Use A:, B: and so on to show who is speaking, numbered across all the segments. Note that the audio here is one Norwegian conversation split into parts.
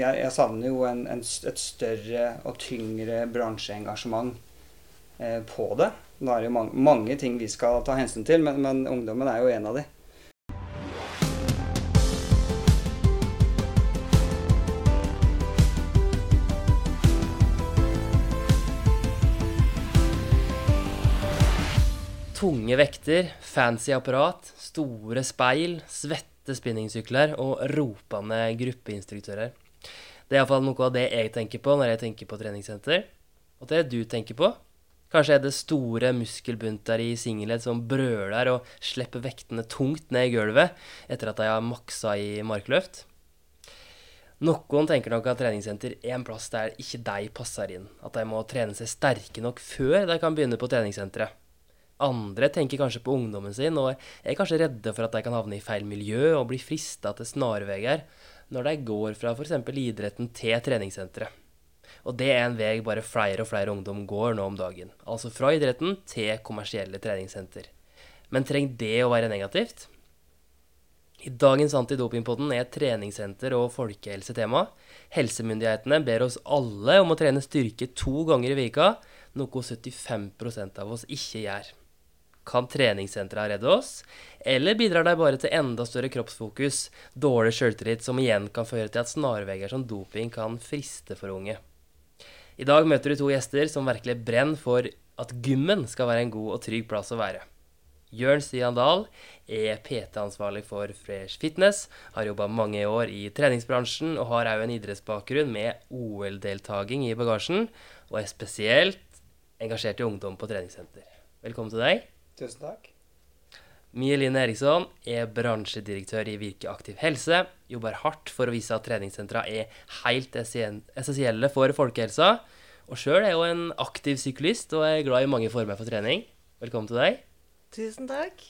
A: jeg, jeg savner jo en, en, et større og tyngre bransjeengasjement eh, på det. Da er det jo mange, mange, ting vi skal ta hensyn til, men, men ungdommen er jo en av de.
B: Tunge vekter, fancy apparat, store speil, svette spinningsykler og ropende gruppeinstruktører. Det er iallfall noe av det jeg tenker på når jeg tenker på treningssenter. Og det du tenker på? Kanskje er det store muskelbunter i singlet som brøler og slipper vektene tungt ned i gulvet etter at de har maksa i markløft? Noen tenker nok at treningssenter er en plass der ikke de passer inn. At de må trene seg sterke nok før de kan begynne på treningssenteret. Andre tenker kanskje på ungdommen sin og er kanskje redde for at de kan havne i feil miljø og bli frista til snarveier når de går fra f.eks. idretten til treningssenteret. Og det er en vei bare flere og flere ungdom går nå om dagen. Altså fra idretten til kommersielle treningssenter. Men trenger det å være negativt? I dagens Antidopingpodden er treningssenter og folkehelse tema. Helsemyndighetene ber oss alle om å trene styrke to ganger i vika, noe 75% av oss ikke gjør. Kan treningssentra redde oss, eller bidrar de bare til enda større kroppsfokus, dårlig sjøltillit, som igjen kan føre til at snarveier som doping kan friste for unge? I dag møter du to gjester som virkelig brenner for at gymmen skal være en god og trygg plass å være. Jørn Stian Dahl er PT-ansvarlig for Fresh Fitness, har jobba mange år i treningsbransjen og har òg en idrettsbakgrunn med OL-deltaking i bagasjen, og er spesielt engasjert i ungdom på treningssenter. Velkommen til deg.
A: Tusen takk.
B: Mie Line Eriksson er bransjedirektør i Virke Aktiv Helse. Jobber hardt for å vise at treningssentra er helt essensielle for folkehelsa. Og sjøl er hun en aktiv syklist og er glad i mange former for trening. Velkommen til deg.
C: Tusen takk.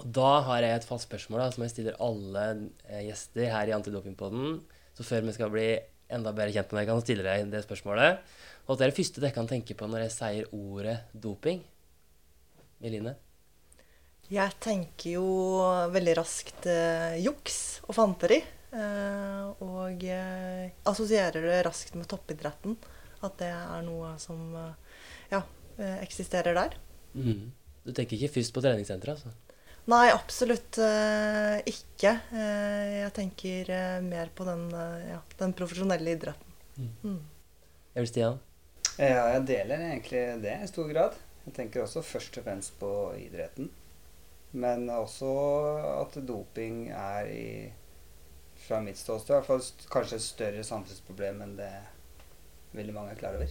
B: Og da har jeg et fast spørsmål da, som jeg stiller alle eh, gjester her i Antidopingpodden. Så før vi skal bli enda bedre kjent med deg, kan jeg stille deg det spørsmålet. Og det er det første dere kan tenke på når jeg sier ordet doping. Eline?
C: Jeg tenker jo veldig raskt eh, juks og fanteri. Eh, og eh, assosierer det raskt med toppidretten. At det er noe som eh, ja, eh, eksisterer der.
B: Mm. Du tenker ikke først på treningssenteret, altså?
C: Nei, absolutt eh, ikke. jeg tenker mer på den, ja, den profesjonelle idretten. Mm.
B: Mm. Stian?
A: Ja, jeg deler egentlig det i stor grad. Jeg tenker også først og fremst på idretten. Men også at doping er i fra mitt ståsted i hvert fall kanskje et større samfunnsproblem enn det veldig mange er klar over.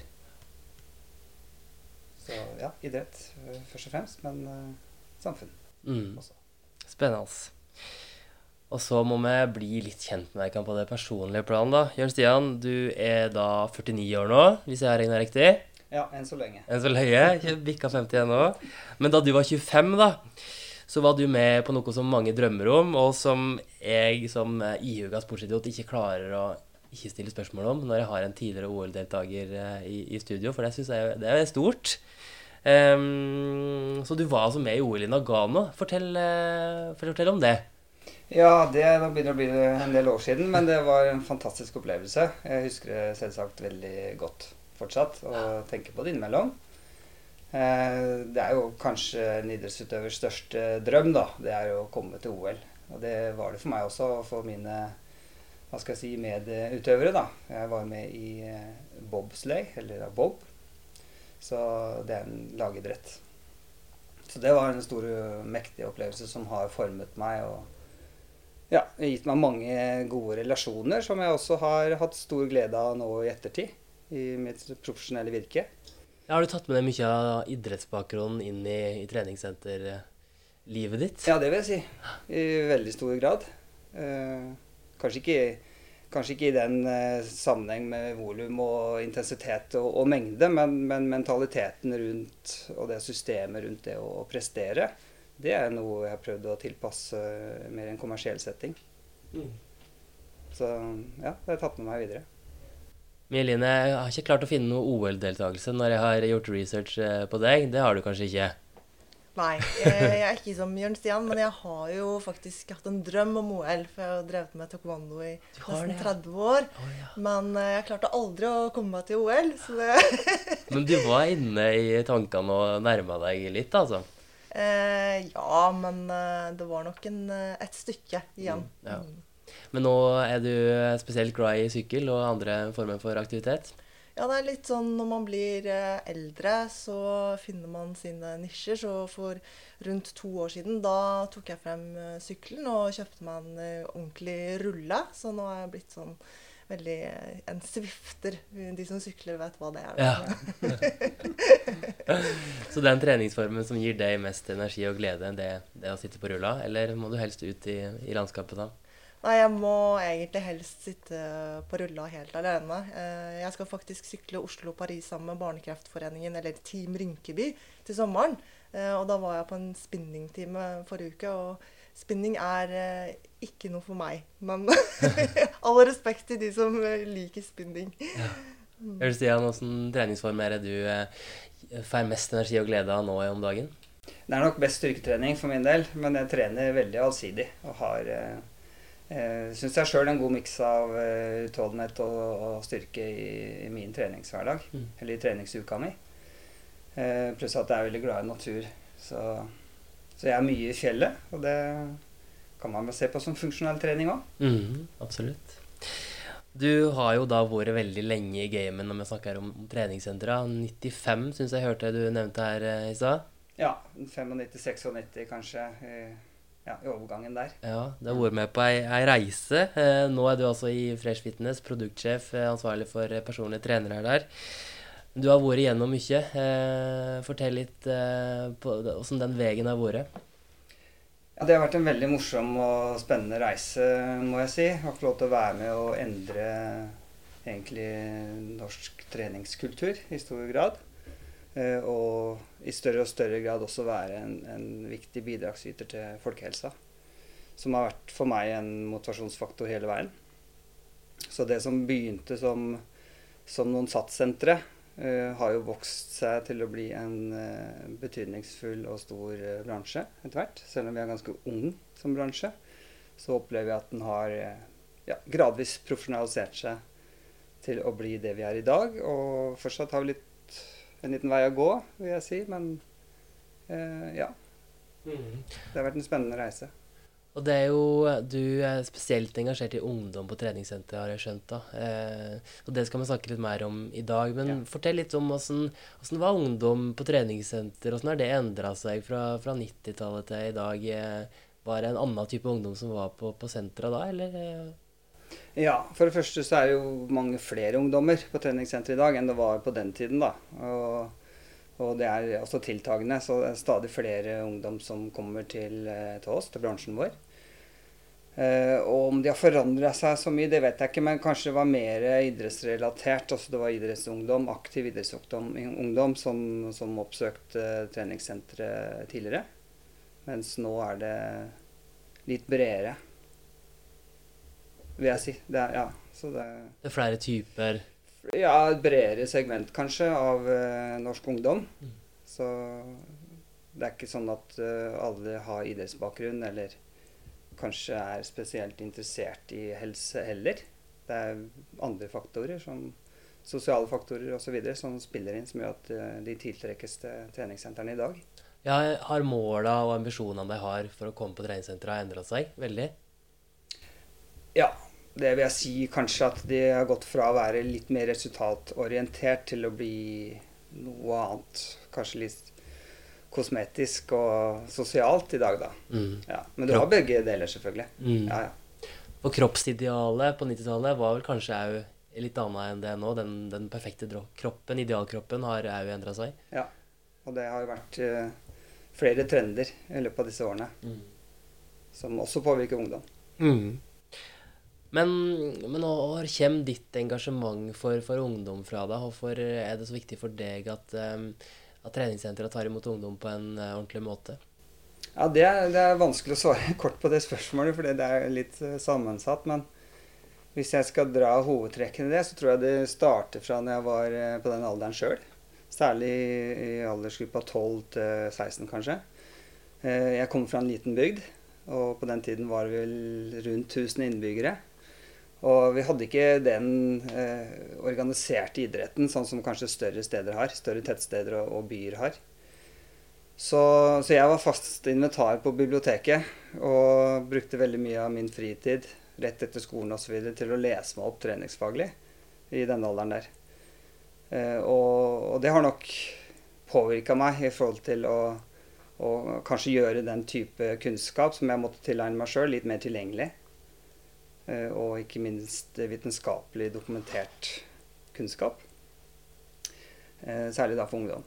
A: Så ja, idrett eh, først og fremst, men uh, samfunn mm. også.
B: Spennende. Og så må vi bli litt kjent med deg på det personlige planen. da. Jørn Stian, du er da 49 år nå, hvis jeg har regna riktig?
A: Ja, enn så lenge.
B: Enn så lenge. Bikka 50 ennå. Men da du var 25, da, så var du med på noe som mange drømmer om, og som jeg som ihuga sportsidiot ikke klarer å ikke stille spørsmål om når jeg har en tidligere OL-deltaker eh, i, i, studio, for det syns jeg det er stort. Um, så du var altså med i OL i Nagano. Fortell, uh, fortell om det.
A: Ja, det begynner å bli en del år siden, men det var en fantastisk opplevelse. Jeg husker det selvsagt veldig godt fortsatt og tenker på det innimellom. Eh, det er jo kanskje en idrettsutøvers største drøm, da. Det er jo å komme til OL. Og det var det for meg også, for mine hva skal jeg si, medutøvere. da. Jeg var med i eh, bobsleigh, eller bob. Så det er en lagidrett. Så det var en stor, mektig opplevelse som har formet meg og ja, gitt meg mange gode relasjoner som jeg også har hatt stor glede av nå i ettertid i mitt profesjonelle virke.
B: Har du tatt med deg mye av idrettsbakgrunnen inn i, i treningssenterlivet ditt?
A: Ja, det vil jeg si. I veldig stor grad. Eh, kanskje, ikke, kanskje, ikke, i den eh, sammenheng med volum og intensitet og, og mengde, men, men, mentaliteten rundt og det systemet rundt det å prestere, det er noe jeg har prøvd å tilpasse mer i en kommersiell setting. Mm. Så ja, det har jeg tatt med meg videre.
B: Mieline, jeg har ikke klart å finne noe OL-deltakelse når jeg har gjort research eh, på deg. Det har du kanskje ikke?
C: Nei, jeg er ikke som Jørn Stian, men jeg har jo faktisk hatt en drøm om OL. For jeg har drevet med taekwondo i nesten 30 år.
B: Oh, ja.
C: Men eh, jeg klarte aldri å komme meg til OL. Så det
B: Men du var inne i tankene og nærma deg litt, altså?
C: eh, Ja, men eh, det var nok en, et stykke igjen.
B: Mm, ja. Men nå er du spesielt glad i sykkel og andre former for aktivitet?
C: Ja, det er litt sånn når man blir eh, eldre, så finner man sine nisjer. Så for rundt to år siden, da tok jeg frem eh, sykkelen og kjøpte meg en eh, ordentlig rulle. Så nå er jeg blitt sånn veldig en swifter. De som sykler, vet hva det er.
B: Ja. Så den treningsformen som gir deg mest energi og glede, det, det å sitte på rulla? Eller må du helst ut i, i landskapet da?
C: Nei, jeg må egentlig helst sitte på rulla helt alene. Eh, Jeg skal faktisk sykle Oslo-Paris sammen med Barnekreftforeningen, eller Team Rynkeby, til sommeren. Eh, Og da var jeg på en spinningtime forrige uke, og spinning er eh, ikke noe for meg. Men all respekt til de som liker spinning.
B: Hører Stian, Hvilken treningsform er det du får mest energi og glede av nå om dagen?
A: Det er nok best styrketrening for min del, men jeg trener veldig allsidig. Og har eh, Syns jeg sjøl en god miks av eh, utholdenhet og, og styrke i, i min treningshverdag.
B: Mm.
A: Eller i treningsuka mi. Eh, pluss at jeg er veldig glad i natur. Så, så jeg er mye i fjellet, og det kan man vel se på som funksjonell trening òg.
B: Mm, absolutt. Du har jo da vært veldig lenge i gamet når vi snakker om treningssentra. 95 syns jeg hørte du nevnte her eh, i stad.
A: Ja, 95-96 kanskje. Ja, i overgangen der.
B: Ja, du har vært med på ei, ei reise. Eh, nå er du altså i Fresh Fitness, produktsjef, eh, ansvarlig for eh, personlige trenere der. Du har vært igjennom mye. Eh, fortell litt eh, på hvordan den veien har vært.
A: Ja, Det har vært en veldig morsom og spennende reise, må jeg si. Jeg har fått lov til å være med og endre egentlig norsk treningskultur i stor grad. Eh, Og i større og større grad også være en, en viktig bidragsyter til folkehelsa. Som har vært for meg en motivasjonsfaktor hele veien. Så det som begynte som, som noen satssentre, eh, har jo vokst seg til å bli en eh, betydningsfull og stor eh, bransje etter hvert. Selv om vi er ganske ung som bransje, så opplever jeg at den har ja, gradvis profesjonalisert seg til å bli det vi er i dag. Og fortsatt har vi litt, en liten vei å gå, vil jeg si. Men eh, ja, det har vært en spennende reise.
B: Og det er jo Du er spesielt engasjert i ungdom på treningssenteret, har jeg skjønt. da. Eh, og det skal vi snakke litt mer om i dag. Men
A: Ja.
B: fortell litt om åssen åssen var ungdom på treningssenter? Åssen har det endra seg fra, fra 90-tallet til i dag? Eh, var det en annen type ungdom som var på, på senteret da, eller? Eh?
A: Ja, for det første så er det jo mange flere ungdommer på treningssenteret i dag enn det var på den tiden. da. Og, og det er også tiltagende, så det er stadig flere ungdom som kommer til, eh, til oss, til bransjen vår. Eh, og om de har forandra seg så mye, det vet jeg ikke, men kanskje det var mer idrettsrelatert. Altså det var idrettsungdom, aktiv idrettsungdom ungdom som, som oppsøkte treningssenteret tidligere. Mens nå er det litt bredere, vil jeg si. Det er, ja, så det
B: Det er flere typer
A: ja, et bredere segment kanskje av uh, norsk ungdom.
B: Mm.
A: Så det er ikke sånn at uh, alle har idrettsbakgrunn eller kanskje er spesielt interessert i helse heller. Det er andre faktorer, som sosiale faktorer osv., som spiller inn, som gjør at uh, de tiltrekkes til treningssentrene i dag.
B: Ja, Har måla og ambisjonene de har for å komme på treningssenteret, endra seg veldig?
A: Ja, det vil jeg si kanskje at de har gått fra å være litt mer resultatorientert til å bli noe annet. Kanskje litt kosmetisk og sosialt i dag, da.
B: Mm.
A: Ja, men du har begge deler, selvfølgelig.
B: Mm.
A: Ja, ja.
B: Og kroppsidealet på 90-tallet var vel kanskje òg litt annet enn det nå. Den, den perfekte kroppen, idealkroppen, har òg endra seg.
A: ja. Og det har vært uh, flere trender i løpet av disse årene som også påvirker ungdom.
B: Mm. Men, men hvor kommer ditt engasjement for, for ungdom fra da? Hvorfor er det så viktig for deg at, um, at treningssentrene tar imot ungdom på en eh, ordentlig måte?
A: Ja, det er, det er vanskelig å svare kort på det spørsmålet, for det er litt eh, sammensatt. Men hvis jeg skal dra hovedtrekkene i det, så tror jeg det starter fra når jeg var eh, på den alderen sjøl. Særlig i aldersgruppa 12 til 16, kanskje. Jeg kommer fra en liten bygd, og på den tiden var det vel rundt 1000 innbyggere. Og vi hadde ikke den eh, organiserte idretten sånn som kanskje større steder har. Større tettsteder og, og byer har. Så, så, jeg var fast inventar på biblioteket og brukte veldig mye av min fritid rett etter skolen osv. til å lese meg opp treningsfaglig i denne alderen der. Eh, og, og, det har nok påvirka meg i forhold til å, å, kanskje gjøre den type kunnskap som jeg måtte tilegne meg sjøl, litt mer tilgjengelig. Eh, og ikke minst vitenskapelig dokumentert kunnskap. Eh, særlig da for ungdom.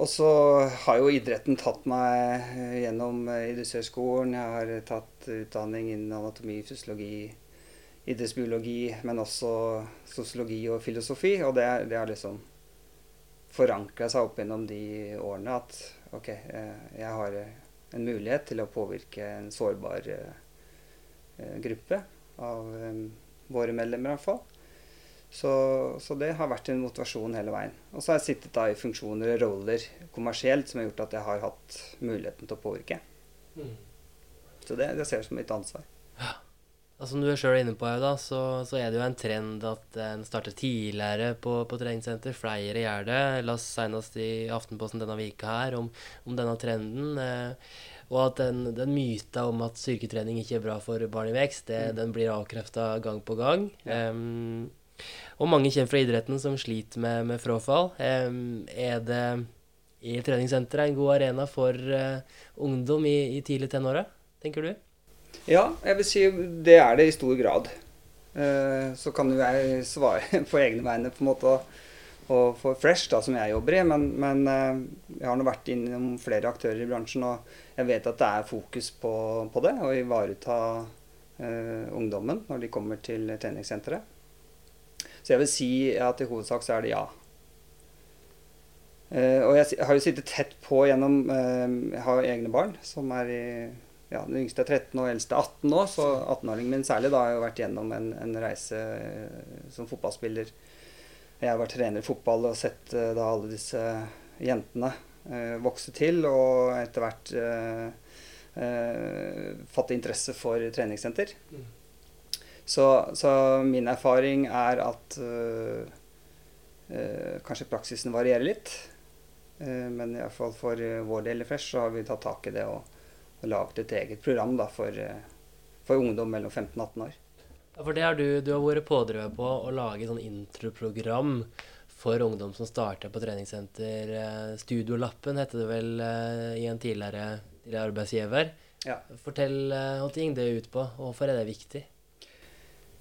A: Og så har jo idretten tatt meg eh, gjennom idrettshøyskolen. Jeg har tatt utdanning innen anatomi, fysiologi, idrettsbiologi, men også sosiologi og filosofi. Og det, det har liksom forankra seg opp gjennom de årene at OK, jeg har en mulighet til å påvirke en sårbar Eh, gruppe av eh, våre medlemmer, i hvert fall. Så, så, det har vært en motivasjon hele veien. Og så har jeg sittet da i funksjoner og roller kommersielt som har gjort at jeg har hatt muligheten til å påvirke. Mm. Så det, det ser jeg som mitt ansvar.
B: Ja. Altså, som du er sjøl inne på, da, så, så, er det jo en trend at en starter tidligere på, på treningssenter. Flere gjør det. Jeg las senest i Aftenposten denne vika her om, om denne trenden. Eh, og at den, den myta om at styrketrening ikke er bra for barn i vekst, det, mm. den blir avkrefta gang på gang. Ja. Um, og mange kommer fra idretten som sliter med, med frafall. Um, er det i treningssenteret en god arena for uh, ungdom i, i tidlig tenåra, tenker du?
A: Ja, jeg vil si det er det i stor grad. Uh, så kan jo jeg svare på egne vegne på en måte. Og og for Fresh, da, som jeg jobber i. Men, men eh, jeg har nå vært innom flere aktører i bransjen, og jeg vet at det er fokus på, på det. Å ivareta uh, ungdommen når de kommer til treningssenteret. Så jeg vil si at i hovedsak så er det ja. Uh, og jeg har jo sittet tett på gjennom uh, Jeg har jo egne barn som er i ja, Den yngste er 13 og eldste er 18 nå, så 18-åringen min særlig da har jo vært gjennom en, en reise som fotballspiller jeg har vært trener i fotball og sett uh, da alle disse jentene uh, vokse til, og etter hvert fatte interesse for treningssenter. Mm. Så, så, min erfaring er at kanskje praksisen varierer litt. men i hvert fall for vår del i Fresh så har vi tatt tak i det og, og laget et eget program da, for, for ungdom mellom 15 og 18 år.
B: For det har du, du har vært pådriver på å lage sånn introprogram for ungdom som starter på treningssenter. Eh, Studiolappen heter det vel eh, i en tidligere, tidligere arbeidsgiver. Ja. Fortell hva eh, ting det er ut på, og hvorfor er det viktig?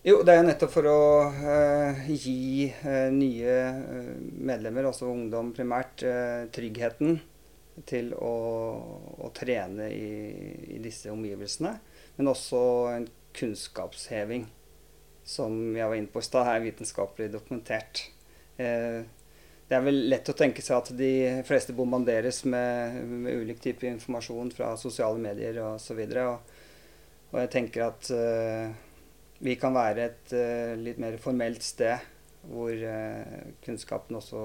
A: Jo, det er nettopp for å uh, gi uh, nye uh, medlemmer, altså ungdom primært, tryggheten til å, å trene i, i, disse omgivelsene. Men også en kunnskapsheving som jeg var inne på i stad, er vitenskapelig dokumentert. Eh, det er vel lett å tenke seg at de fleste bombanderes med, med ulik type informasjon fra sosiale medier osv. Og, og, og jeg tenker at uh, vi kan være et uh, litt mer formelt sted hvor kunnskapen også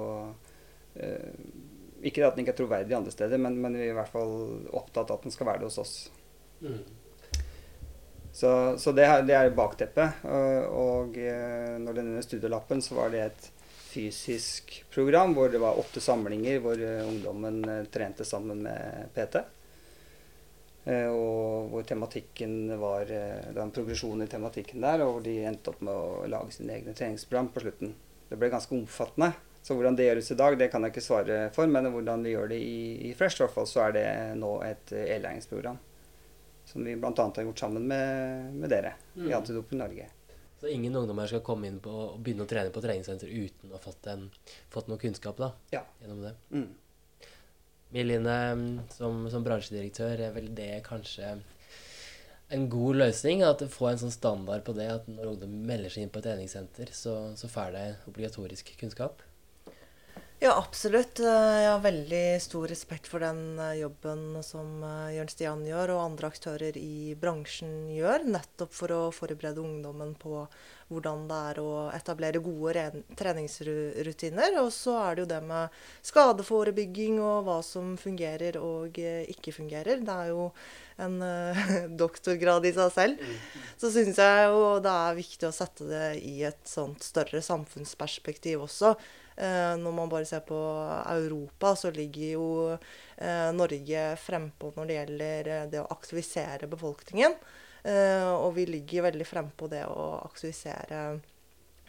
A: Ikke at den ikke er troverdig andre steder, men, men, vi er i hvert fall opptatt av at den skal være det hos oss. Mm. Så, så det, det, er bakteppet. Og, eh, når denne studielappen, så var det et fysisk program hvor det var åtte samlinger hvor eh, ungdommen eh, trente sammen med PT. Og hvor tematikken var Det var en progresjon i tematikken der, og hvor de endte opp med å lage sine egne treningsprogram på slutten. Det ble ganske omfattende. Så hvordan det gjøres i dag, det kan jeg ikke svare for. Men hvordan vi gjør det i, i Fresh, i hvert fall, så er det nå et e-læringsprogram. Som vi bl.a. har gjort sammen med, med dere mm. i Antidoping Norge.
B: Så ingen ungdommer skal komme inn på og begynne å trene på treningssenter uten å ha fått, en, fått noe kunnskap da, ja. gjennom det? Mm. Miline, som, som, bransjedirektør, er vel det kanskje en god løsning? At få en sånn standard på det at når ungdom melder seg inn på et treningssenter, så, så får de obligatorisk kunnskap?
C: Ja, absolutt. Eh, jeg har veldig stor respekt for den eh, jobben som eh, Jørn Stian gjør, og andre aktører i bransjen gjør, nettopp for å forberede ungdommen på hvordan det er å etablere gode treningsrutiner. Og så er det jo det med skadeforebygging og hva som fungerer og eh, ikke fungerer. Det er jo en uh, doktorgrad i seg selv. Så syns jeg jo det er viktig å sette det i et sånt større samfunnsperspektiv også. Uh, når man bare ser på Europa, så ligger jo Norge frempå når det gjelder det å aktivisere befolkningen. Eh, og vi ligger veldig frempå det å aktivisere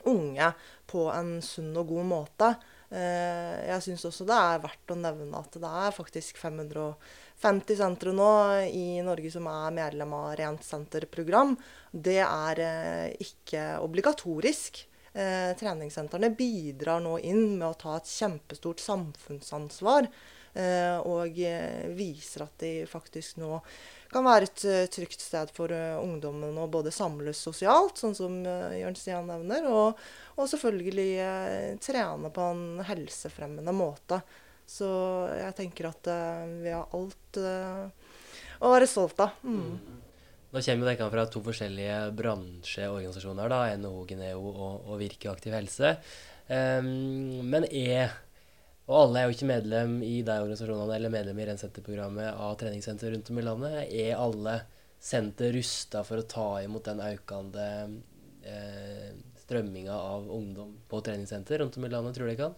C: unge på en sunn og god måte. Eh, jeg syns også det er verdt å nevne at det er faktisk 550 sentre nå i Norge som er medlem av Rent senter-program. Det er eh, ikke obligatorisk. Treningssentrene bidrar nå inn med å ta et kjempestort samfunnsansvar. Og viser at de faktisk nå kan være et uh, trygt sted for uh, ungdommen å både samles sosialt, sånn som uh, Jørn Stian nevner, og, og selvfølgelig trene på en helsefremmende måte. Så jeg tenker at vi har alt å være stolt av. Mm.
B: Nå kommer dere fra to forskjellige bransjeorganisasjoner, da, NHO, Geneo og, og Virke Aktiv Helse. Um, men er og alle er jo ikke medlem i de organisasjonene eller medlem i Rensenterprogrammet av treningssenter rundt om i landet. Er alle senter rusta for å ta imot den økende eh, strømminga av ungdom på treningssenter rundt om i landet, tror du de kan?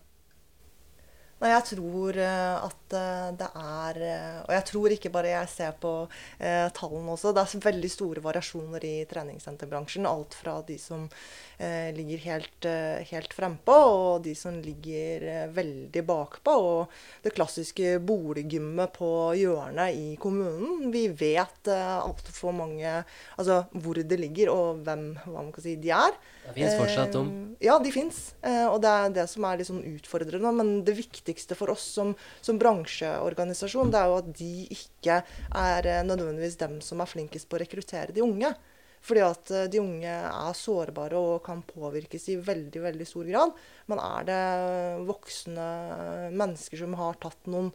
C: Nei, jeg tror eh, at eh, det er eh, Og jeg tror ikke bare jeg ser på eh, tallene også. Det er veldig store variasjoner i treningssenterbransjen. Alt fra de som eh, ligger helt, helt frempå, og de som ligger veldig bakpå. Og det klassiske boliggymmet på hjørnet i kommunen. Vi vet eh, altfor mange Altså hvor det ligger, og hvem hva man kan si, de er.
B: Det fins fortsatt om?
C: ja, de fins. og det er det som er litt sånn utfordrende. Men det viktige viktigste for oss som, som, bransjeorganisasjon, det er jo at de ikke er eh, nødvendigvis dem som er flinkest på å rekruttere de unge. Fordi at eh, de unge er sårbare og kan påvirkes i veldig veldig stor grad. Men er det voksne mennesker som har tatt noen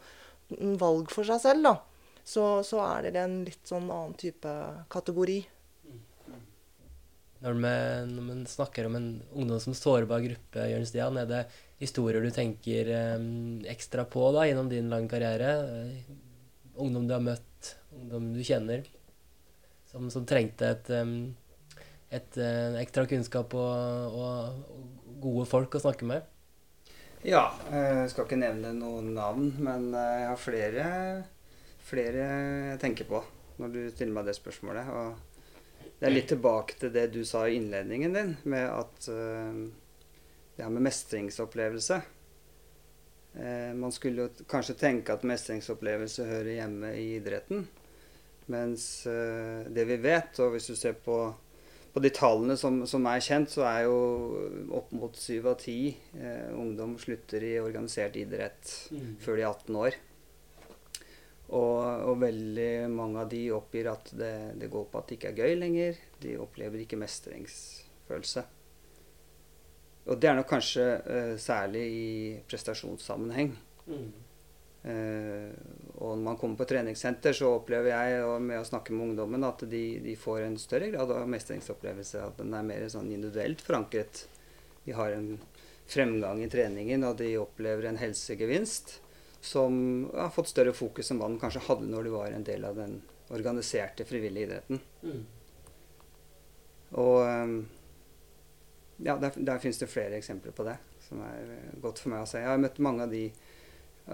C: valg for seg selv, da, så, så er det en litt sånn annen type kategori.
B: Når man, snakker om en ungdom som sårbar gruppe, Jørn Stian, er det historier du tenker um, ekstra på da, gjennom din lange karriere? Uh, ungdom du har møtt, ungdom du kjenner, som, som trengte et, um, et uh, ekstra kunnskap og, og, og, gode folk å snakke med?
A: Ja, jeg skal ikke nevne noen navn, men jeg har flere, flere jeg tenker på når du stiller meg det spørsmålet. og det er litt tilbake til det du sa i innledningen din, med at uh, det her med mestringsopplevelse uh, Man skulle jo kanskje tenke at mestringsopplevelse hører hjemme i idretten. Mens uh, det vi vet, og hvis du ser på, på de tallene som, som, er kjent, så er jo opp mot syv av ti ungdom slutter i organisert idrett mm. før de er 18 år. Og, og, veldig mange av de oppgir at det, det, går på at det ikke er gøy lenger. De opplever ikke mestringsfølelse. Og det er nok kanskje uh, særlig i prestasjonssammenheng. Mm. Uh, og når man kommer på treningssenter, så opplever jeg og med å snakke med ungdommen at de, de, får en større grad av mestringsopplevelse. At den er mer sånn individuelt forankret. De har en fremgang i treningen, og de opplever en helsegevinst som har fått større fokus enn hva den kanskje hadde når du var en del av den organiserte, frivillige idretten. Mm. Og ehm, ja, der, der finnes det flere eksempler på det som er eh, godt for meg å se. Jeg har møtt mange av de,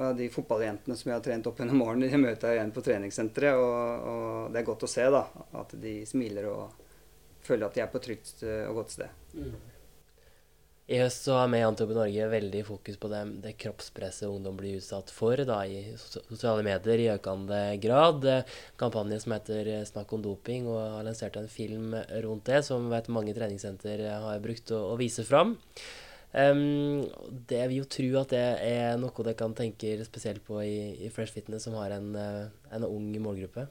A: av de fotballjentene som jeg har trent opp gjennom årene. De møter jeg igjen på treningssenteret, og, og, det er godt å se da, at de smiler og føler at de er på et trygt eh, og godt sted. Mm.
B: I høst så har vi i Antiope Norge veldig fokus på det, det, kroppspresset ungdom blir utsatt for da, i sosiale medier i økende grad. Kampanjen som heter Snakk om doping, og har lansert en film rundt det som vet mange treningssenter har brukt å, å vise fram. Um, det vil jo tro at det er noe dere kan tenke spesielt på i, i Fresh Fitness, som har en, en ung målgruppe.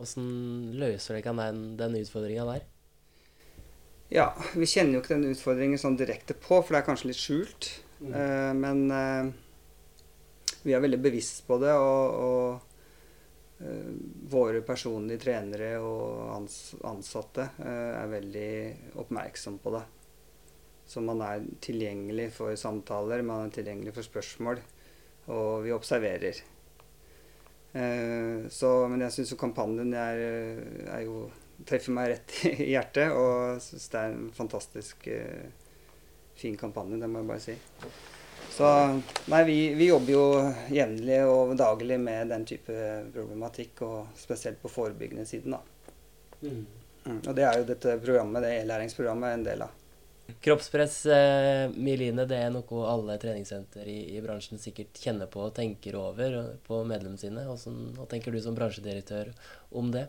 B: Hvordan mm. løser dere den, den utfordringa der?
A: Ja, vi kjenner jo ikke den utfordringen sånn direkte på, for det er kanskje litt skjult. Mm. Uh, men uh, vi er veldig bevisst på det, og, og, eh, våre personlige trenere og ans ansatte eh, er veldig oppmerksom på det. Så man er tilgjengelig for samtaler, man er tilgjengelig for spørsmål, og vi observerer. Eh, så, men jeg syns jo kampanjen er, er jo treffer meg rett i hjertet, og syns det er en fantastisk eh, fin kampanje, det må jeg bare si. Så nei, vi, vi jobber jo jevnlig og daglig med den type problematikk, og spesielt på forebyggende siden, da. Mm. Mm. Og det er jo dette programmet, det e-læringsprogrammet, en del av.
B: Kroppspress, eh, Miline, det er noe alle treningssenter i, i, bransjen sikkert kjenner på og tenker over på medlemmene sine. hva tenker du som bransjedirektør om det?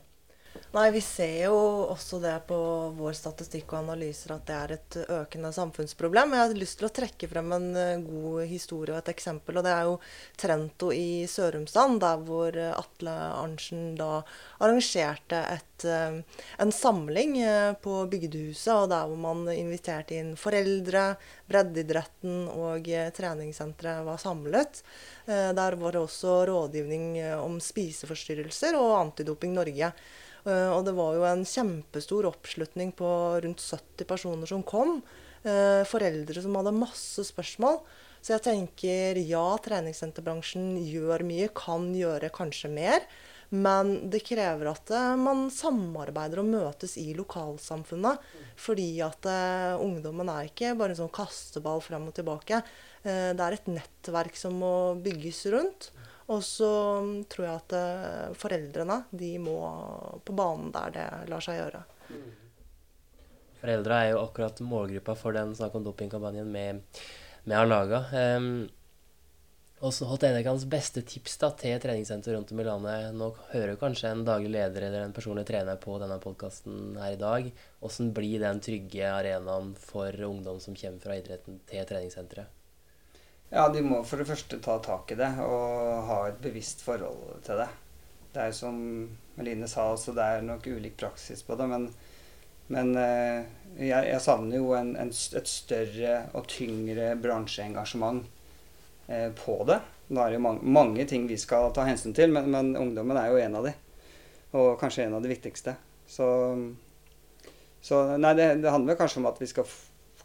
C: Nei, vi ser jo også det på vår statistikk og analyser at det er et økende samfunnsproblem. Jeg har lyst til å trekke frem en eh, god historie og et eksempel. og Det er jo Trento i Sørumsand, der hvor Atle Arntzen da arrangerte et, eh, en samling eh, på bygdehuset. og Der hvor man inviterte inn foreldre, breddeidretten og treningssenteret var samlet. Der var det også rådgivning om spiseforstyrrelser og Antidoping Norge. Eh, og det var jo en kjempestor oppslutning på rundt 70 personer som kom. Eh, foreldre som hadde masse spørsmål. Så jeg tenker ja, treningssenterbransjen gjør mye, kan gjøre kanskje mer. Men det krever at eh, man samarbeider og møtes i lokalsamfunnet. Fordi at ungdommen er ikke bare en sånn kasteball frem og tilbake. det er et nettverk som må bygges rundt. Og så tror jeg at uh, foreldrene de må på banen der det lar seg gjøre.
B: Foreldre er jo akkurat målgruppa for den Snakk om dopingkampanjen med, med har laga. Um, også holdt en hans beste tips da, til treningssenter rundt om i landet. Nå hører kanskje en daglig leder eller en personlig trener på denne podkasten her i dag. Hvordan blir den trygge arenaen for ungdom som kommer fra idretten til treningssenteret?
A: Ja, de må for det første ta tak i det og ha et bevisst forhold til det. Det er som Meline sa også, det er nok ulik praksis på det. Men, men eh, jeg, jeg, savner jo en, en, et større og tyngre bransjeengasjement eh, på det. Nå er det jo mange, mange, ting vi skal ta hensyn til, men, men, ungdommen er jo en av de. Og kanskje en av de viktigste. Så, så nei, det, det handler kanskje om at vi skal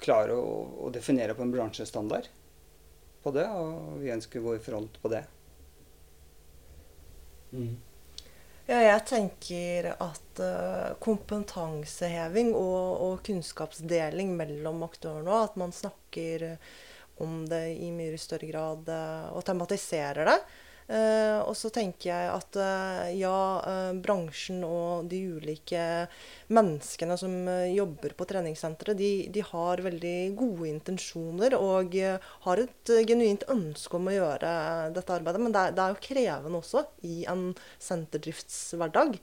A: klare å, å definere på en bransjestandard på det, og vi ønsker i front på det.
C: Mm. Ja, jeg tenker at uh, kompetanseheving og, og, kunnskapsdeling mellom aktørene, at man snakker om det i mye større grad uh, og tematiserer det, Uh, og så tenker jeg at uh, ja, uh, bransjen og de ulike menneskene som jobber på treningssenteret, de, de, har veldig gode intensjoner og har et genuint ønske om å gjøre dette arbeidet. Men det det er jo krevende også i en senterdriftshverdag.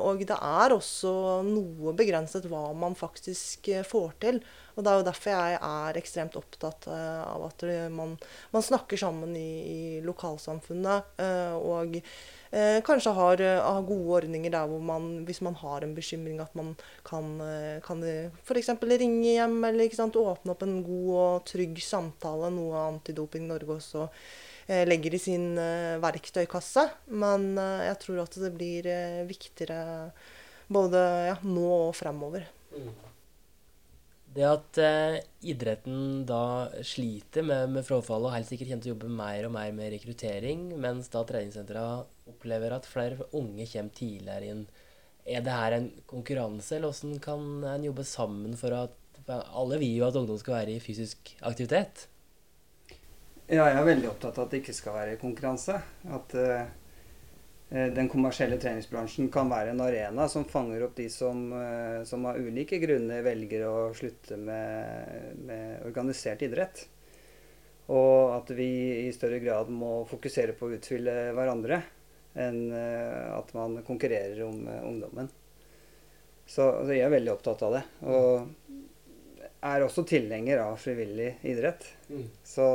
C: og det er også noe begrenset hva man faktisk får til. Og Det er jo derfor jeg er ekstremt opptatt uh, av at man, man snakker sammen i, i lokalsamfunnet. Uh, og uh, kanskje har, har, gode ordninger der hvor man, hvis man har en bekymring, at man kan, kan f.eks. ringe hjem eller sant, åpne opp en god og trygg samtale. Noe Antidoping Norge også legger i sin verktøykasse. Men jeg tror at det blir viktigere både ja, nå og fremover. Mm.
B: Det at eh, idretten da sliter med, med frafall og helt sikkert kommer til å jobbe mer og mer med rekruttering, mens da treningssentra opplever at flere unge kommer tidligere inn. Er det her en konkurranse, eller hvordan kan en jobbe sammen for at Alle vil jo at ungdom skal være i fysisk aktivitet.
A: Ja, jeg er veldig opptatt av at det ikke skal være konkurranse. At Eh, den kommersielle treningsbransjen kan være en arena som fanger opp de som, eh, som av ulike grunner velger å slutte med, med, organisert idrett. Og at vi i større grad må fokusere på å utfylle hverandre enn eh, at man konkurrerer om ungdommen. Så så jeg er veldig opptatt av det. Og er også tilhenger av frivillig idrett. Mm. Så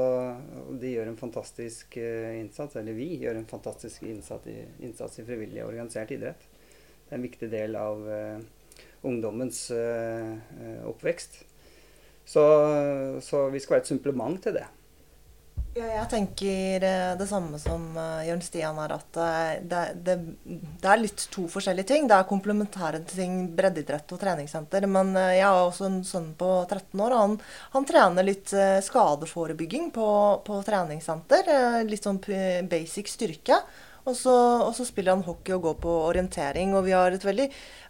A: de gjør en fantastisk uh, innsats, eller vi gjør en fantastisk innsats i, innsats i frivillig organisert idrett. Det er en viktig del av uh, ungdommens uh, oppvekst. Så, så, vi skal være et supplement til det.
C: Ja, jeg tenker eh, det samme som uh, Jørn Stian her, at uh, det, det, det, er litt to forskjellige ting. Det er komplementære ting, breddeidrett og treningssenter. Men jeg har også en sønn på 13 år, og han, han trener litt skadeforebygging på, på treningssenter. litt sånn basic styrke. Og så, og så, spiller han hockey og går på orientering. Og vi har et veldig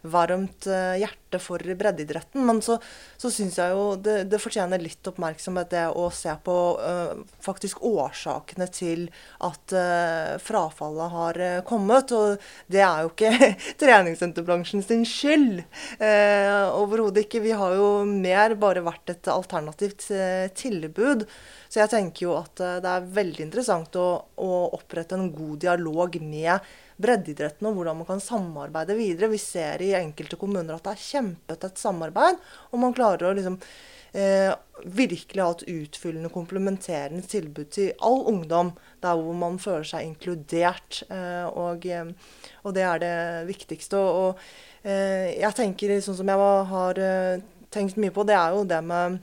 C: varmt uh, hjerte for breddeidretten. Men så, så syns jeg jo det, det, fortjener litt oppmerksomhet, det å se på uh, faktisk årsakene til at uh, frafallet har kommet. Og det er jo ikke treningssenterbransjen sin skyld. Overhodet ikke. Vi har jo mer bare vært et alternativt tilbud. Så jeg tenker jo at eh, det er veldig interessant å, å opprette en god dialog med breddeidretten og hvordan man kan samarbeide videre. Vi ser i enkelte kommuner at det er kjempetett samarbeid, og man klarer å liksom eh, virkelig ha et utfyllende, komplementerende tilbud til all ungdom. Der hvor man føler seg inkludert. Eh, og, eh, og, det er det viktigste. Og, og eh, jeg tenker, sånn som jeg har eh, tenkt mye på, det er jo det med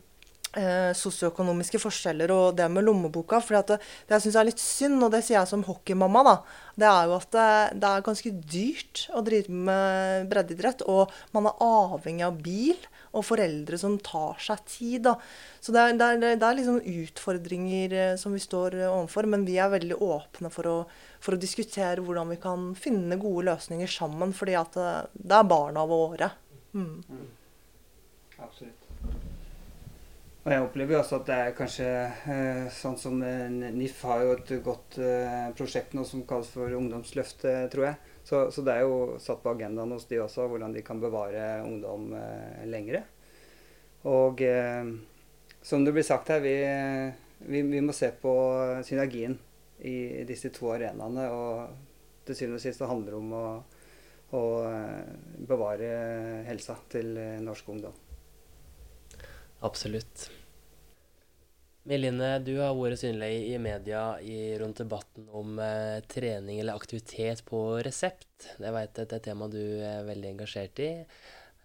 C: eh, sosioøkonomiske forskjeller og det med lommeboka. For det, det jeg syns er litt synd, og det sier jeg som hockeymamma, da, det er jo at det, det, er ganske dyrt å drive med breddeidrett. Og man er avhengig av bil og foreldre som tar seg tid. da. Så det er, det det er liksom utfordringer eh, som vi står overfor, men vi er veldig åpne for å, for å diskutere hvordan vi kan finne gode løsninger sammen, fordi det, det er barna våre. Mm. Mm.
A: Absolutt. Og jeg opplever jo også at det er kanskje eh, sånn som eh, NIF har jo et godt eh, prosjekt nå som kalles for Ungdomsløftet, tror jeg. Så, så, det er jo satt på agendaen hos de også hvordan de kan bevare ungdom lengre. Og som det blir sagt her, vi, vi, vi, må se på synergien i disse to arenaene. Og til syvende og sist det handler om å, å bevare helsa til norsk ungdom.
B: Absolutt. Meline, du har vært synlig i media i, rundt debatten om eh, trening eller aktivitet på resept. Jeg vet at det er et tema du er veldig engasjert i.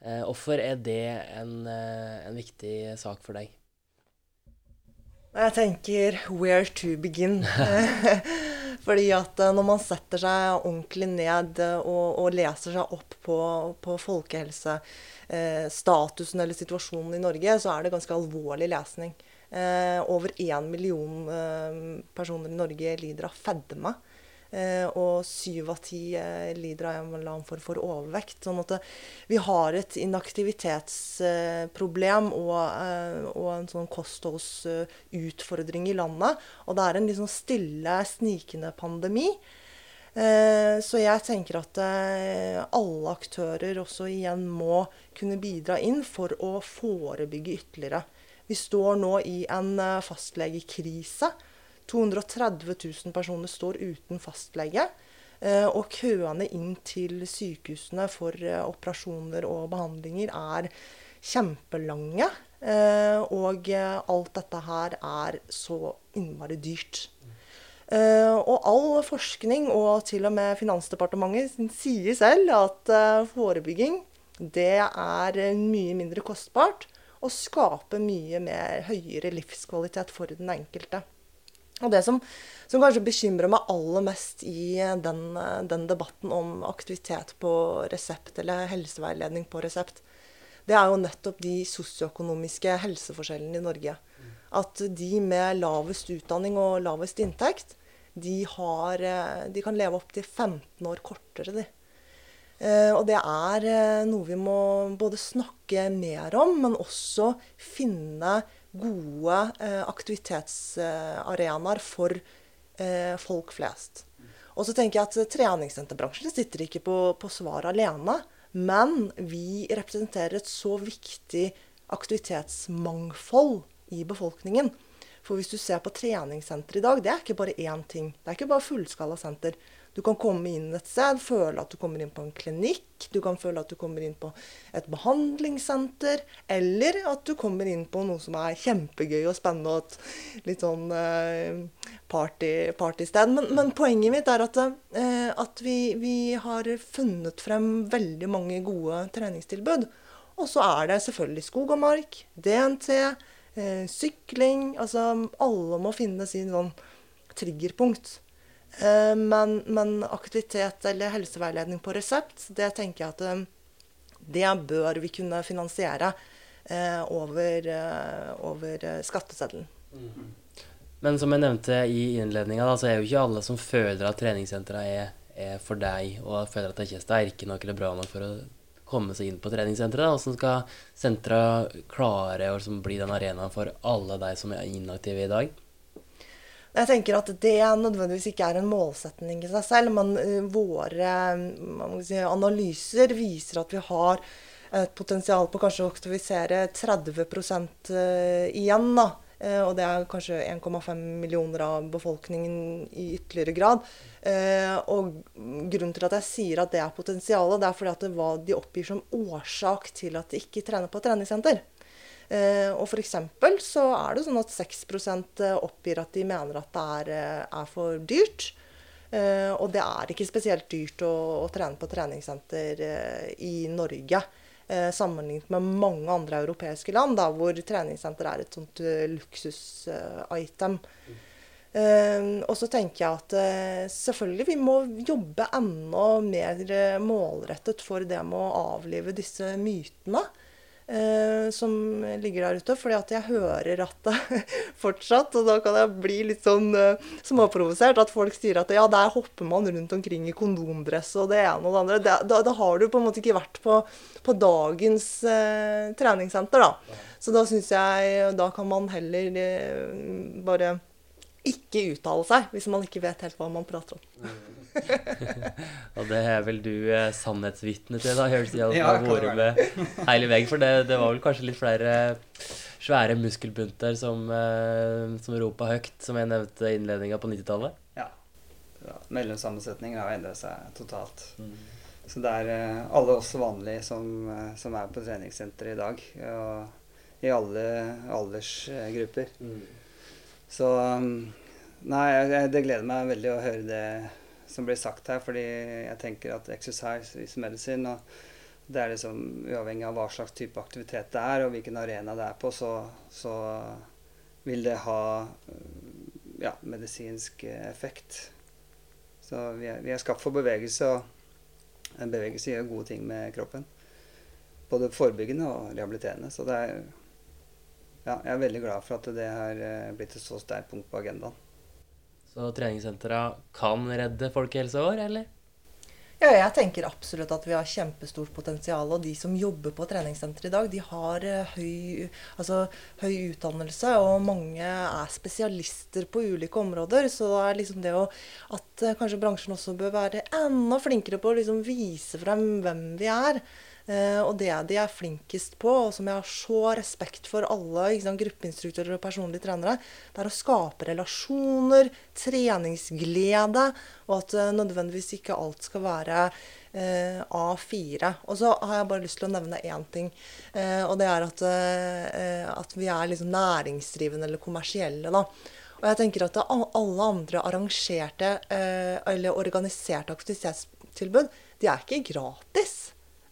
B: Eh, hvorfor er det en, eh, en, viktig sak for deg?
C: Jeg tenker 'where to begin'. Fordi at eh, når man setter seg ordentlig ned og, og leser seg opp på, på folkehelsestatusen eh, eller situasjonen i Norge, så er det ganske alvorlig lesning. Eh, over én million eh, personer i Norge lider av fedme. Eh, og syv av ti eh, lider av en eller annen form for overvekt. Sånn at vi har et inaktivitetsproblem og, og, en sånn kostholdsutfordring i landet. Og det er en liksom stille, snikende pandemi. Eh, så jeg tenker at eh, alle aktører også igjen må kunne bidra inn for å forebygge ytterligere. Vi står nå i en eh, fastlegekrise. 230 000 personer står uten fastlege. Og køene inn til sykehusene for operasjoner og behandlinger er kjempelange. Og alt dette her er så innmari dyrt. Og all forskning, og til og med Finansdepartementet, sier selv at forebygging det er mye mindre kostbart og skaper mye mer høyere livskvalitet for den enkelte. Og Det som, som kanskje bekymrer meg aller mest i den, den, debatten om aktivitet på resept, eller helseveiledning på resept, det er jo nettopp de sosioøkonomiske helseforskjellene i Norge. At de med lavest utdanning og lavest inntekt, de, har, eh, de kan leve opptil 15 år kortere, de. Eh, og det er eh, noe vi må både snakke mer om, men også finne gode aktivitetsarenaer for folk flest. Og så tenker jeg at Treningssenterbransjen sitter ikke på, på svar alene. Men vi representerer et så viktig aktivitetsmangfold i befolkningen for hvis du ser på treningssenter i dag, det er ikke bare én ting. Det er ikke bare fullskalasenter. Du kan komme inn et sted, føle at du kommer inn på en klinikk. Du kan føle at du kommer inn på et behandlingssenter. Eller at du kommer inn på noe som er kjempegøy og spennende og et litt sånn uh, party, partysted. Men, men, poenget mitt er at, eh, at vi, vi, har funnet frem veldig mange gode treningstilbud. Og så er det selvfølgelig skog og mark, DNT, eh, sykling. Altså alle må finne sin sånn triggerpunkt. Eh, men, men, aktivitet eller helseveiledning på resept, det tenker jeg at eh, det bør vi kunne finansiere eh, over, over skatteseddelen. Mm.
B: Men som jeg nevnte i innledninga, så er jo ikke alle som føler at treningssentra er, er, for deg, og føler at det ikke er sterke nok eller bra nok for å komme seg inn på treningssenteret. Hvordan skal sentra klare å bli den arenaen for alle de som er inaktive i dag?
C: Jeg tenker at det nødvendigvis ikke er en målsetning i seg selv, men uh, våre si, analyser viser at vi har et potensial på kanskje å aktivisere 30 uh, igjen. da. Og det er kanskje 1,5 millioner av befolkningen i ytterligere grad. og grunnen til at jeg sier at det er potensialet, det er fordi at det var de oppgir som årsak til at de ikke trener på treningssenter. Eh, og f.eks. så er det sånn at 6 eh, oppgir at de mener at det er, eh, er for dyrt. Og det er ikke spesielt dyrt å, å trene på treningssenter i Norge. Sammenlignet med mange andre europeiske land, da, hvor treningssenter er et sånt luksusitem. og så tenker jeg at selvfølgelig vi må jobbe enda mer målrettet for det med å avlive disse mytene eh, som ligger der ute. Fordi at jeg hører at det fortsatt, og da kan jeg bli litt sånn eh, småprovosert, at folk sier at ja, der hopper man rundt omkring i kondomdress og det ene og det andre. Det, da, da, har du på en måte ikke vært på, på dagens eh, treningssenter, da. Så da syns jeg Da kan man heller eh, bare ikke uttale seg, hvis man ikke vet helt hva man prater om.
B: og det er vel du eh, sannhetsvitne til, da, høres det ja, har vært med hele veien. For det, det, var vel kanskje litt flere svære muskelbunter som, eh, som ropa høyt, som jeg nevnte i innledninga på 90-tallet?
A: Ja. ja. Mellomsammensetningen har endret seg totalt. Mm. Så det er eh, alle oss vanlige som, eh, som er på treningssenteret i dag. Og i alle aldersgrupper. Mm. Så um, Nei, det gleder meg veldig å høre det som blir sagt her, fordi jeg tenker at exercise is medicine. og det er liksom Uavhengig av hva slags type aktivitet det er, og hvilken arena det er på, så, så vil det ha ja, medisinsk effekt. Så vi er, vi er, skapt for bevegelse, og en bevegelse gjør gode ting med kroppen. Både forebyggende og rehabiliterende. Så det er ja, jeg er veldig glad for at det har eh, blitt et så sterkt punkt på agendaen.
B: Så treningssentra kan redde folkehelsa vår, eller?
C: Ja, jeg tenker absolutt at vi har kjempestort potensial. Og de som jobber på treningssenter i dag, de har eh, høy, altså, høy, utdannelse. Og mange er spesialister på ulike områder. Så det er liksom det å At eh, kanskje bransjen også bør være enda flinkere på å liksom vise frem hvem vi er. Eh, og det de er flinkest på, og som jeg har så respekt for alle sant, gruppeinstruktører og personlige trenere, det er å skape relasjoner, treningsglede, og at uh, nødvendigvis ikke alt skal være eh, A4. Og så har jeg bare lyst til å nevne én ting, Eh, og det er at, at vi er liksom næringsdrivende eller kommersielle. da. Og jeg tenker at alle andre arrangerte eller organiserte aktivitetstilbud, de er ikke gratis.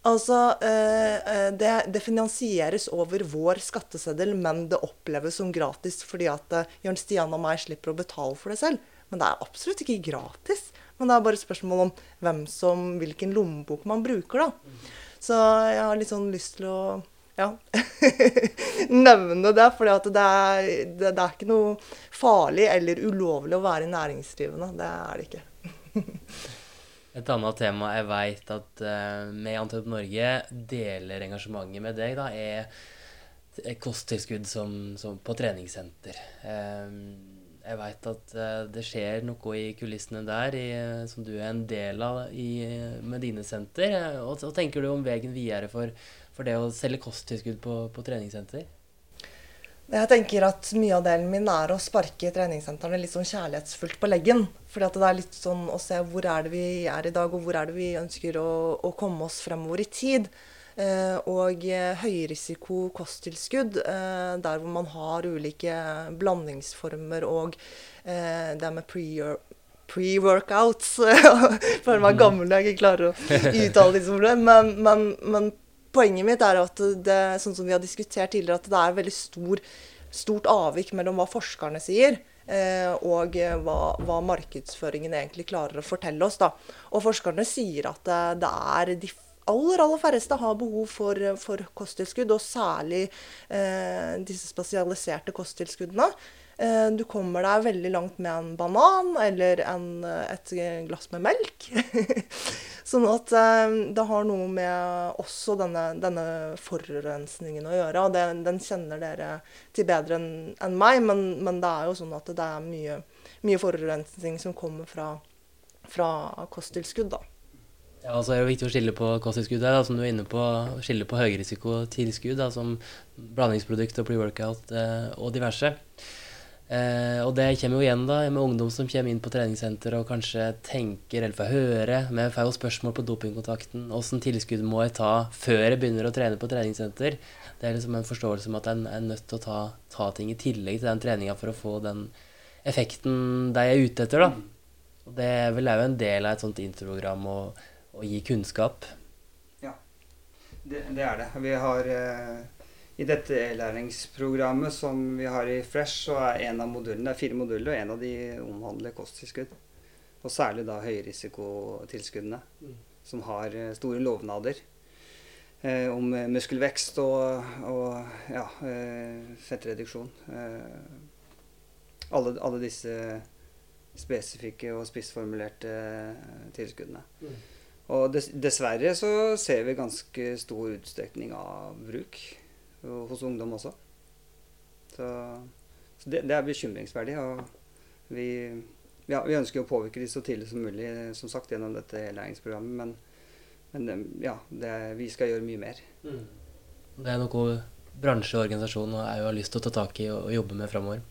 C: Altså, eh, eh, det, det, finansieres over vår skatteseddel, men det oppleves som gratis fordi at eh, Jørn Stian og meg slipper å betale for det selv. Men det er absolutt ikke gratis. Men det er bare spørsmål om hvem som, hvilken lommebok man bruker, da. Så jeg har litt sånn lyst til å ja, nevne det. For det, det, det, er ikke noe farlig eller ulovlig å være næringsdrivende. Det er det ikke.
B: Et annet tema jeg veit at uh, vi i Antwerp Norge deler engasjementet med deg, da, er kosttilskudd som, som på treningssenter. Um, jeg veit at uh, det skjer noe i kulissene der i, som du er en del av i, med dine senter. Hva tenker du om veien videre for, for det å selge kosttilskudd på, på treningssenter?
C: Jeg tenker at Mye av delen min er å sparke treningssentrene litt sånn kjærlighetsfullt på leggen. Fordi at det er litt sånn å se hvor er det vi er i dag, og hvor er det vi ønsker å, å komme oss fremover i tid. Eh, og eh, høyrisiko kosttilskudd, eh, der hvor man har ulike blandingsformer og eh, det med pre pre-workouts. Føler meg gammel når jeg ikke klarer å uttale disse ordene. Men, men, men poenget mitt er at det, sånn som vi har diskutert tidligere, at det er veldig stor stort avvik mellom hva forskerne sier, eh, og hva, hva, markedsføringen egentlig klarer å fortelle oss. Da. Og forskerne sier at det, det er de aller, aller færreste har behov for, for kosttilskudd, og særlig eh, disse spesialiserte kosttilskuddene. Eh, du kommer deg veldig langt med en banan eller en, et glass med melk. sånn at eh, det har noe med også denne, denne forurensningen å gjøre. og det, Den kjenner dere til bedre enn en meg, men, men, det er jo sånn at det er mye, mye forurensning som kommer fra, fra kosttilskudd. da.
B: Ja, så er det viktig å skille på kosttilskudd her, som du er inne på. Skille på høyrisikotilskudd, som blandingsprodukt og pre-workout eh, og diverse. Eh, og det kommer jo igjen da med ungdom som kommer inn på treningssenter og kanskje tenker eller får høre Vi får jo spørsmål på dopingkontakten. Åssen tilskudd må jeg ta før jeg begynner å trene på treningssenter? Det er liksom en forståelse om at en er nødt til å ta, ta ting i tillegg til den treninga for å få den effekten de er ute etter. da. Og det er vel òg en del av et sånt introprogram å, å gi kunnskap.
A: Ja, det, det, er det. Vi har eh i dette e-læringsprogrammet som vi har i Fresh, så er en av modulene, det er fire moduler, og en av de omhandler kosttilskudd. Og særlig da høyrisikotilskuddene, mm. som har eh, store lovnader eh, om eh, muskelvekst og, og ja, eh, fettreduksjon. Eh, alle, alle, disse spesifikke og spissformulerte eh, tilskuddene. Mm. Og dess, dessverre så ser vi ganske stor utstrekning av bruk hos ungdom også. Så, så det, det, er bekymringsverdig. Og vi, ja, vi, ønsker å påvirke de så tidlig som mulig, som sagt, gjennom dette læringsprogrammet. Men, men ja, det, vi skal gjøre mye mer. Mm.
B: Det er noe bransjeorganisasjonen har lyst til å ta tak i og, og jobbe med framover.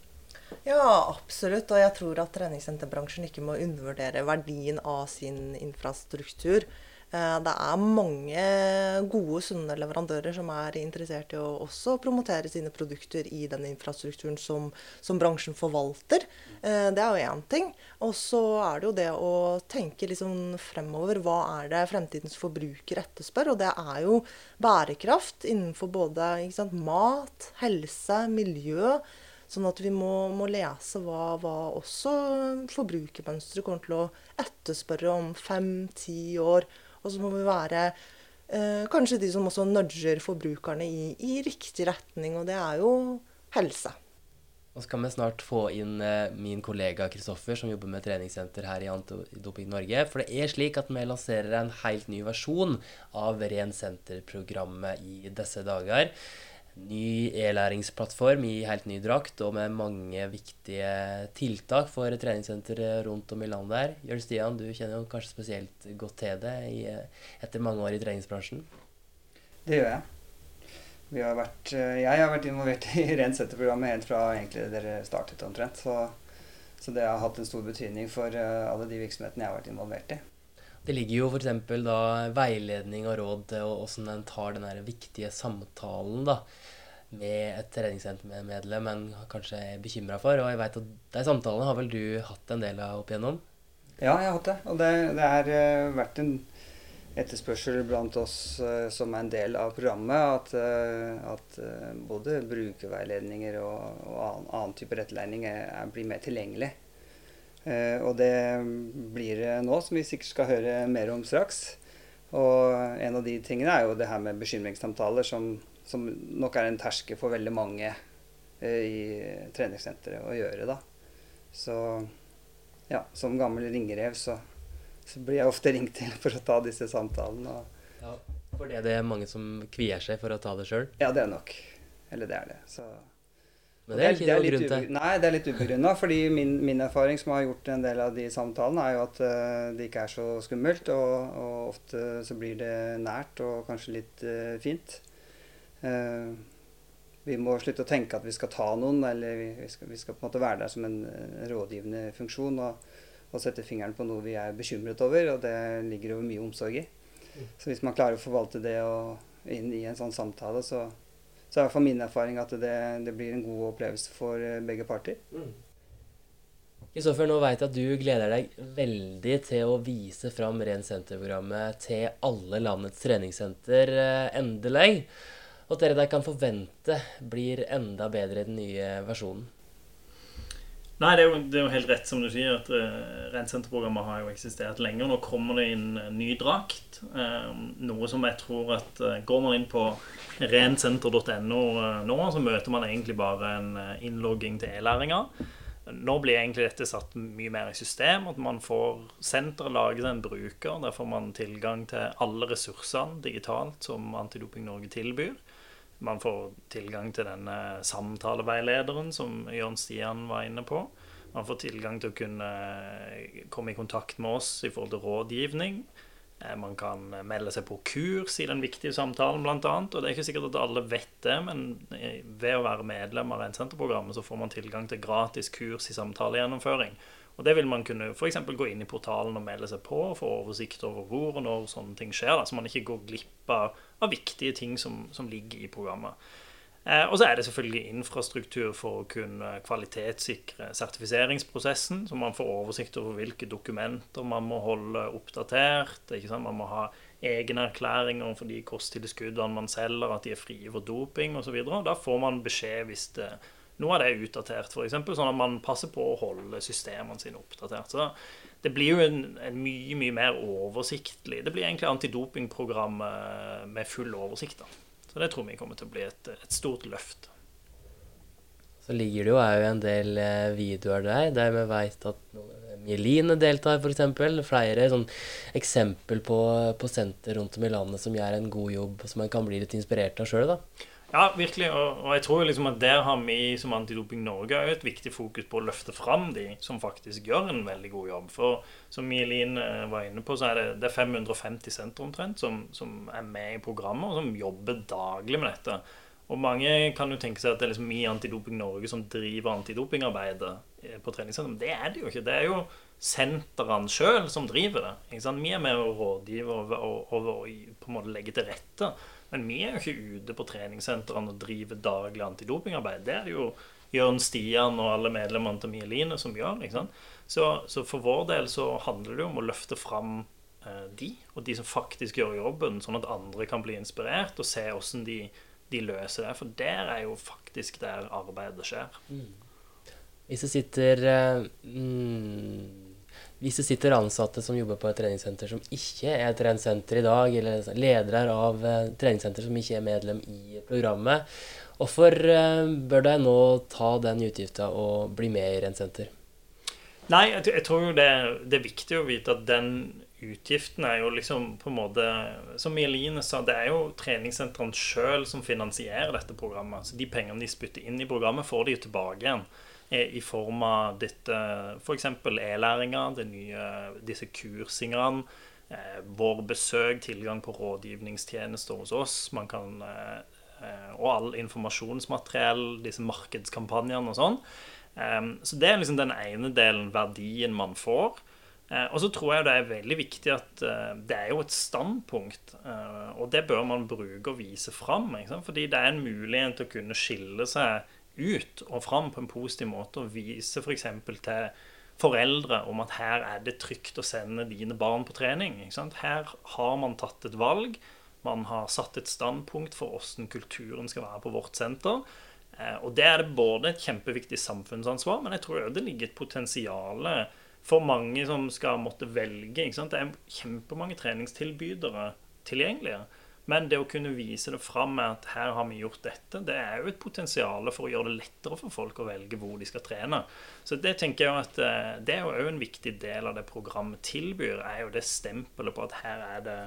C: Ja, absolutt. Og jeg tror at treningssenterbransjen ikke må undervurdere verdien av sin infrastruktur. Eh, det er mange gode, sunne leverandører som er interessert i å også promotere sine produkter i den infrastrukturen som, som bransjen forvalter. Eh, det er jo én ting. Og så er det jo det å tenke liksom fremover. Hva er det fremtidens forbruker etterspør? Og det er jo bærekraft innenfor både sant, mat, helse, miljø. Sånn at vi må, må lese hva, hva også forbrukermønsteret kommer til å etterspørre om fem-ti år. Og så må vi være eh, kanskje de som også nudger forbrukerne i, i, riktig retning, og det er jo helse.
B: Og så kan vi snart få inn eh, min kollega Kristoffer, som jobber med treningssenter her i Antidoping Norge. For det er slik at vi lanserer en helt ny versjon av Ren senter-programmet i disse dager ny e-læringsplattform i helt ny drakt og med mange viktige tiltak for treningssenter rundt om i landet her. Jørn Stian, du kjenner jo kanskje spesielt godt til det i, etter mange år i treningsbransjen?
A: Det gjør jeg. Har vært, eh, jeg har vært involvert i Rensetterprogrammet helt fra egentlig dere startet omtrent. Så, så, det har hatt en stor betydning for eh, alle de virksomhetene jeg har vært involvert i.
B: Det ligger jo f.eks. veiledning og råd til åssen en tar den viktige samtalen da, med et treningssentermedlem en kanskje er bekymra for. Og jeg vet at de samtalene har vel du hatt en del av opp igjennom?
A: Ja, jeg har hatt det. Og det, det har uh, vært en etterspørsel blant oss uh, som er en del av programmet. At, uh, at både brukerveiledninger og, og annen, annen type rettledning blir mer tilgjengelig. Eh, og det blir det nå, som vi sikkert skal høre mer om straks. Og en av de tingene er jo det her med bekymringssamtaler, som, som nok er en terske for veldig mange eh, i treningssenteret å gjøre, da. Så ja, som gammel ringerev så, så, blir jeg ofte ringt til for å ta disse samtalene.
B: ja, for det er det mange som kvier seg for å ta det sjøl?
A: Ja, det er nok. Eller det er det. Så
B: men det er ikke noe grunn til?
A: Nei, det er litt ubegrunna. fordi min, min, erfaring som har gjort en del av de samtalene, er jo at uh, det ikke er så skummelt. Og, og, ofte så blir det nært og kanskje litt uh, fint. Uh, vi må slutte å tenke at vi skal ta noen, eller vi, vi, skal, vi skal, på en måte være der som en rådgivende funksjon og, og, sette fingeren på noe vi er bekymret over, og det ligger jo mye omsorg i. Mm. Så hvis man klarer å forvalte det og, inn i en sånn samtale, så så er i hvert min erfaring at det, det blir en god opplevelse for eh, begge parter. Mm.
B: Nå vet jeg at du gleder deg veldig til å vise fram Ren senter-programmet til alle landets treningssenter eh, endelig. og at dere der kan forvente blir enda bedre i den nye versjonen?
D: Nei, det er, jo, det er, jo, helt rett som du sier, at uh, Rensenterprogrammet har jo eksistert lenge. Nå kommer det inn ny drakt. Uh, noe som jeg tror at uh, Går man inn på rensenter.no nå, så møter man egentlig bare en innlogging til e-læringa. Nå blir egentlig dette satt mye mer i system. At man får senteret laget en bruker. Der får man tilgang til alle ressursene digitalt som Antidoping Norge tilbyr. Man får tilgang til denne samtaleveilederen som Jørn Stian var inne på. Man får tilgang til å kunne komme i kontakt med oss i forhold til rådgivning. Eh, man kan melde seg på kurs i den viktige samtalen, bl.a. Og det er ikke sikkert at alle vet det, men ved å være medlem av Rensenterprogrammet så får man tilgang til gratis kurs i samtalegjennomføring. Og det vil man kunne f.eks. gå inn i portalen og melde seg på og få oversikt over hvor og når sånne ting skjer, da, så man ikke går glipp av, av viktige ting som, som, ligger i programmet. Eh, og så er det selvfølgelig infrastruktur for å kunne kvalitetssikre sertifiseringsprosessen, så man får oversikt over hvilke dokumenter man må holde oppdatert. Man må ha egne erklæringer for de kosttilskuddene man selger, at de er frie for doping osv. Da får man beskjed hvis det noe av det er utdatert, f.eks., sånn at man passer på å holde systemene sine oppdatert. Så det blir jo en, en mye mye mer oversiktlig Det blir egentlig antidopingprogram med full oversikt. da. Så det tror vi kommer til å bli et, et stort løft.
B: Så ligger det jo òg en del eh, videoer der der vi veit at Jeline deltar, f.eks. Flere sånn eksempel på, på senter rundt om i landet som gjør en god jobb, som man kan bli litt inspirert av sjøl.
D: Ja, virkelig. Og, og, jeg tror liksom at der har vi som Antidoping Norge et viktig fokus på å løfte fram de som faktisk gjør en veldig god jobb. For som Mielin eh, var inne på, så er det, det er 550 sentre omtrent som, som, er med i programmet, og som jobber daglig med dette. Og mange kan jo tenke seg at det er liksom vi i Antidoping Norge som driver antidopingarbeidet eh, på treningssenter. Men det er det jo ikke. Det er jo sentrene sjøl som driver det. Vi er med å rådgive og, og, og, og på en måte legge til rette. Men vi er jo ikke ute på treningssentrene og driver daglig antidopingarbeid. Det er det jo Jørn Stian og alle medlemmene til Mieline som gjør. Så, så, for vår del så handler det jo om å løfte fram eh, de, og de som faktisk gjør jobben, sånn at andre kan bli inspirert og se åssen de, de, løser det. For der er jo faktisk der arbeidet skjer. Mm.
B: Hvis det sitter eh, mm hvis det sitter ansatte som jobber på et treningssenter som ikke er et treningssenter i dag, eller ledere av eh, treningssenter som ikke er medlem i programmet, hvorfor eh, bør de nå ta den utgifta og bli med i treningssenter?
D: Nei, jeg, tror det, det, er viktig å vite at den utgiften er jo liksom på en måte Som Eline sa, det er jo treningssentrene sjøl som finansierer dette programmet. Så de pengene de spytter inn i programmet, får de jo tilbake igjen i form av dette f.eks. e-læringa, disse kursingene, vår besøk, tilgang på rådgivningstjenester hos oss. Man kan, eh, og all informasjonsmateriell, disse markedskampanjene og sånn. Så det er liksom den ene delen, verdien man får. Eh, og så tror jeg det er veldig viktig at det er jo et standpunkt, og det bør man bruke og vise fram. Fordi det er en mulighet til å kunne skille seg ut og fram på en positiv måte og vise f.eks. For til foreldre om at her er det trygt å sende dine barn på trening. Her har man tatt et valg. Man har satt et standpunkt for hvordan kulturen skal være på vårt senter. Eh, og det er det både et kjempeviktig samfunnsansvar, men jeg tror det ligger et potensial for mange som skal måtte velge. Det er kjempemange treningstilbydere tilgjengelige. Men det å kunne vise det fram med at her har vi gjort dette, det er jo et potensial for å gjøre det lettere for folk å velge hvor de skal trene. Så det tenker jeg at eh, det er jo en viktig del av det programmet tilbyr, er jo det stempelet på at her er det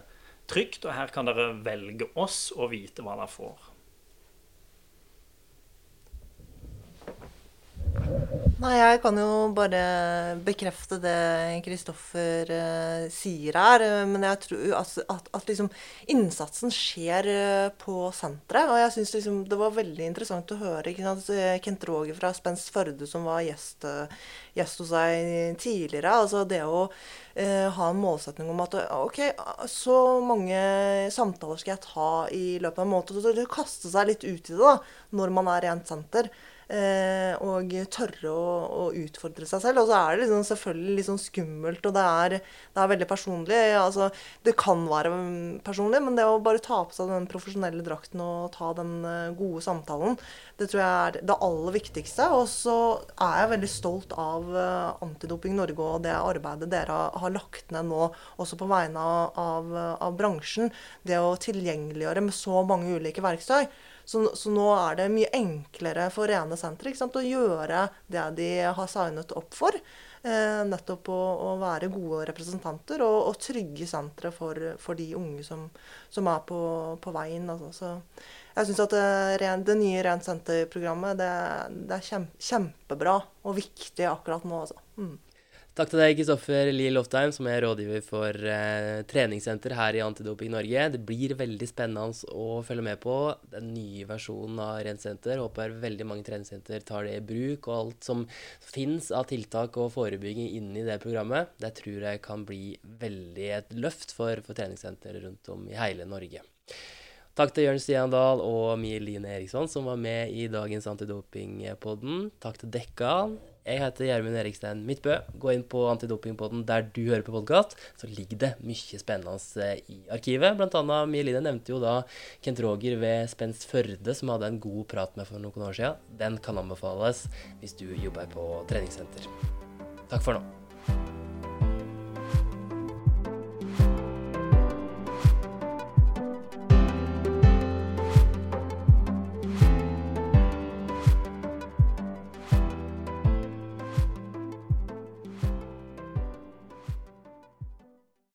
D: trygt, og her kan dere velge oss og vite hva dere får.
C: Nei, jeg kan jo bare bekrefte det Kristoffer uh, sier her. Men jeg tror at, at, at liksom innsatsen skjer uh, på senteret. Og jeg syns liksom det var veldig interessant å høre sant, Kent Roger fra Spenst Førde, som var gjest, gjest hos deg tidligere. Altså det å ha en målsetning om at OK, så mange samtaler skal jeg ta i løpet av en måned. Så det kaste seg litt ut i det da, når man er rent senter. Eh, og tørre å, å, utfordre seg selv. Og så er det liksom selvfølgelig litt sånn skummelt, og det er, det er, veldig personlig. Altså, det kan være personlig, men det å bare ta på seg den profesjonelle drakten og ta den eh, gode samtalen, det tror jeg er det aller viktigste. Og så er jeg veldig stolt av uh, Antidoping Norge og det arbeidet dere har lagt ned nå, også på vegne av, av bransjen. Det å tilgjengeliggjøre med så mange ulike verktøy. Så, så, nå er det mye enklere for rene sentre å gjøre det de har signet opp for. Eh, nettopp å, å, være gode representanter og, og trygge sentre for, for, de unge som, som er på, på veien. Altså. Så jeg syns at det, det, nye Rent senter-programmet det, det, er kjempebra og viktig akkurat nå. Altså. Mm.
B: Takk til deg, Kristoffer Lie Loftheim, som er rådgiver for eh, treningssenter her i Antidoping Norge. Det blir veldig spennende å følge med på den nye versjonen av Rent senter. Håper veldig mange treningssenter tar det i bruk, og alt som finnes av tiltak og forebygging inni det programmet. Det tror jeg kan bli veldig et løft for, for treningssenter rundt om i hele Norge. Takk til Jørn Stian Dahl og Mie Line Eriksson, som var med i dagens Antidopingpodden. Takk til Dekkan. Jeg heter Gjermund Erikstein Midtbø. Gå inn på Antidopingpodden der du hører på podkast. Så ligger det mye spennende eh, i arkivet. Blant annet Mieline nevnte jo da Kent Roger ved Spenst Førde, som hadde en god prat med for noen år siden. Den kan anbefales hvis du jobber på treningssenter. Takk for nå.